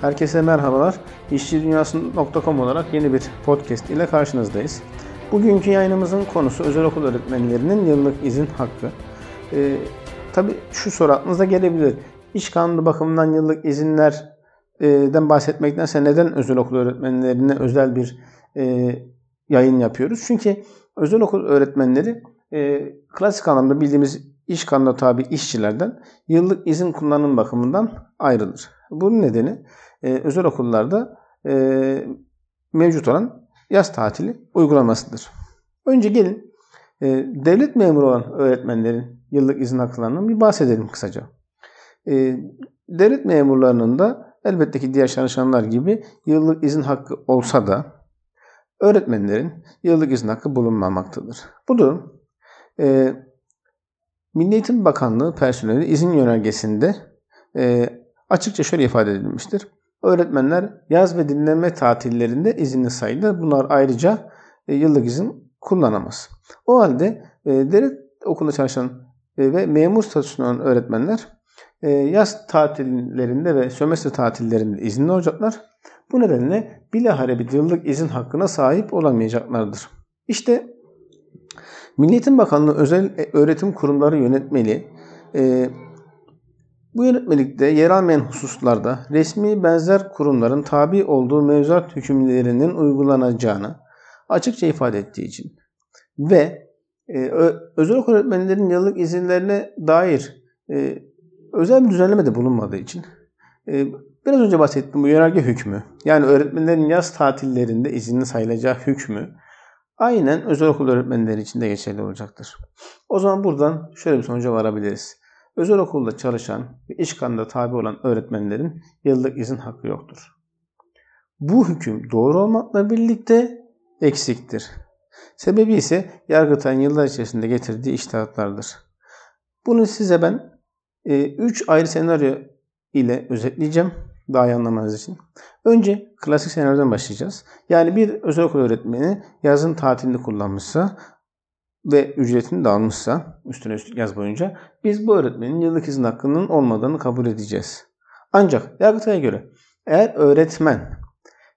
Herkese merhabalar. İşçidünyası.com olarak yeni bir podcast ile karşınızdayız. Bugünkü yayınımızın konusu özel okul öğretmenlerinin yıllık izin hakkı. Ee, Tabi şu soru aklınıza gelebilir. İş kanunu bakımından yıllık izinlerden bahsetmektense neden özel okul öğretmenlerine özel bir e, yayın yapıyoruz? Çünkü özel okul öğretmenleri e, klasik anlamda bildiğimiz iş kanuna tabi işçilerden yıllık izin kullanım bakımından ayrılır. Bunun nedeni e, özel okullarda e, mevcut olan yaz tatili uygulamasıdır. Önce gelin e, devlet memuru olan öğretmenlerin yıllık izin haklarından bir bahsedelim kısaca. E, devlet memurlarının da elbette ki diğer çalışanlar gibi yıllık izin hakkı olsa da öğretmenlerin yıllık izin hakkı bulunmamaktadır. Bu durum e, Milli Eğitim Bakanlığı personeli izin yönergesinde e, açıkça şöyle ifade edilmiştir. Öğretmenler yaz ve dinleme tatillerinde izinli sayılır. Bunlar ayrıca e, yıllık izin kullanamaz. O halde e, devlet okulunda çalışan e, ve memur statüsünde olan öğretmenler yaz tatillerinde ve sömestr tatillerinde izinli olacaklar. Bu nedenle bilahare bir yıllık izin hakkına sahip olamayacaklardır. İşte Milli Eğitim Bakanlığı özel öğretim kurumları yönetmeliği e, bu yönetmelikte yer almayan hususlarda resmi benzer kurumların tabi olduğu mevzuat hükümlerinin uygulanacağını açıkça ifade ettiği için ve e, özel okul öğretmenlerin yıllık izinlerine dair e, özel bir düzenleme de bulunmadığı için e, biraz önce bahsettiğim bu yönerge hükmü yani öğretmenlerin yaz tatillerinde izinli sayılacağı hükmü aynen özel okul öğretmenleri için de geçerli olacaktır. O zaman buradan şöyle bir sonuca varabiliriz. Özel okulda çalışan ve iş kanunda tabi olan öğretmenlerin yıllık izin hakkı yoktur. Bu hüküm doğru olmakla birlikte eksiktir. Sebebi ise Yargıtay'ın yıllar içerisinde getirdiği iştahatlardır. Bunu size ben 3 e, ayrı senaryo ile özetleyeceğim daha iyi anlamanız için. Önce klasik senaryodan başlayacağız. Yani bir özel okul öğretmeni yazın tatilini kullanmışsa ve ücretini de almışsa üstüne üstlük yaz boyunca biz bu öğretmenin yıllık izin hakkının olmadığını kabul edeceğiz. Ancak Yargıtay'a göre eğer öğretmen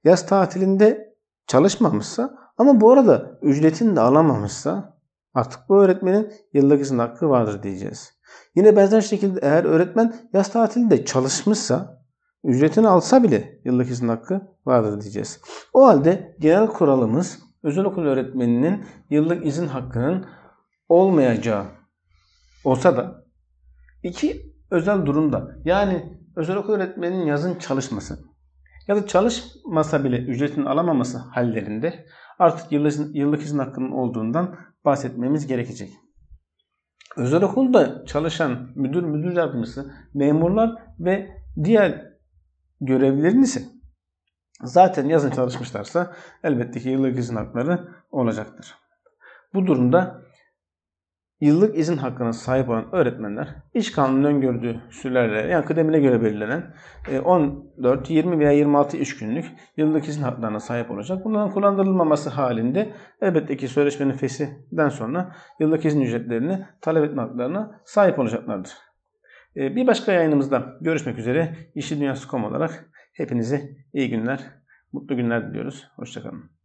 yaz tatilinde çalışmamışsa ama bu arada ücretini de alamamışsa artık bu öğretmenin yıllık izin hakkı vardır diyeceğiz. Yine benzer şekilde eğer öğretmen yaz tatilinde çalışmışsa ücretini alsa bile yıllık izin hakkı vardır diyeceğiz. O halde genel kuralımız özel okul öğretmeninin yıllık izin hakkının olmayacağı olsa da iki özel durumda yani özel okul öğretmeninin yazın çalışması ya da çalışmasa bile ücretini alamaması hallerinde artık yıllık, yıllık izin hakkının olduğundan bahsetmemiz gerekecek. Özel okulda çalışan müdür, müdür yardımcısı, memurlar ve diğer görevlilerin ise zaten yazın çalışmışlarsa elbette ki yıllık izin hakları olacaktır. Bu durumda yıllık izin hakkına sahip olan öğretmenler iş kanunun öngördüğü sürelerle yani kıdemine göre belirlenen 14, e, 20 veya 26 iş günlük yıllık izin haklarına sahip olacak. Bunların kullandırılmaması halinde elbette ki sözleşmenin fesinden sonra yıllık izin ücretlerini talep etme haklarına sahip olacaklardır. E, bir başka yayınımızda görüşmek üzere. İşi Dünyası.com olarak hepinize iyi günler, mutlu günler diliyoruz. Hoşçakalın.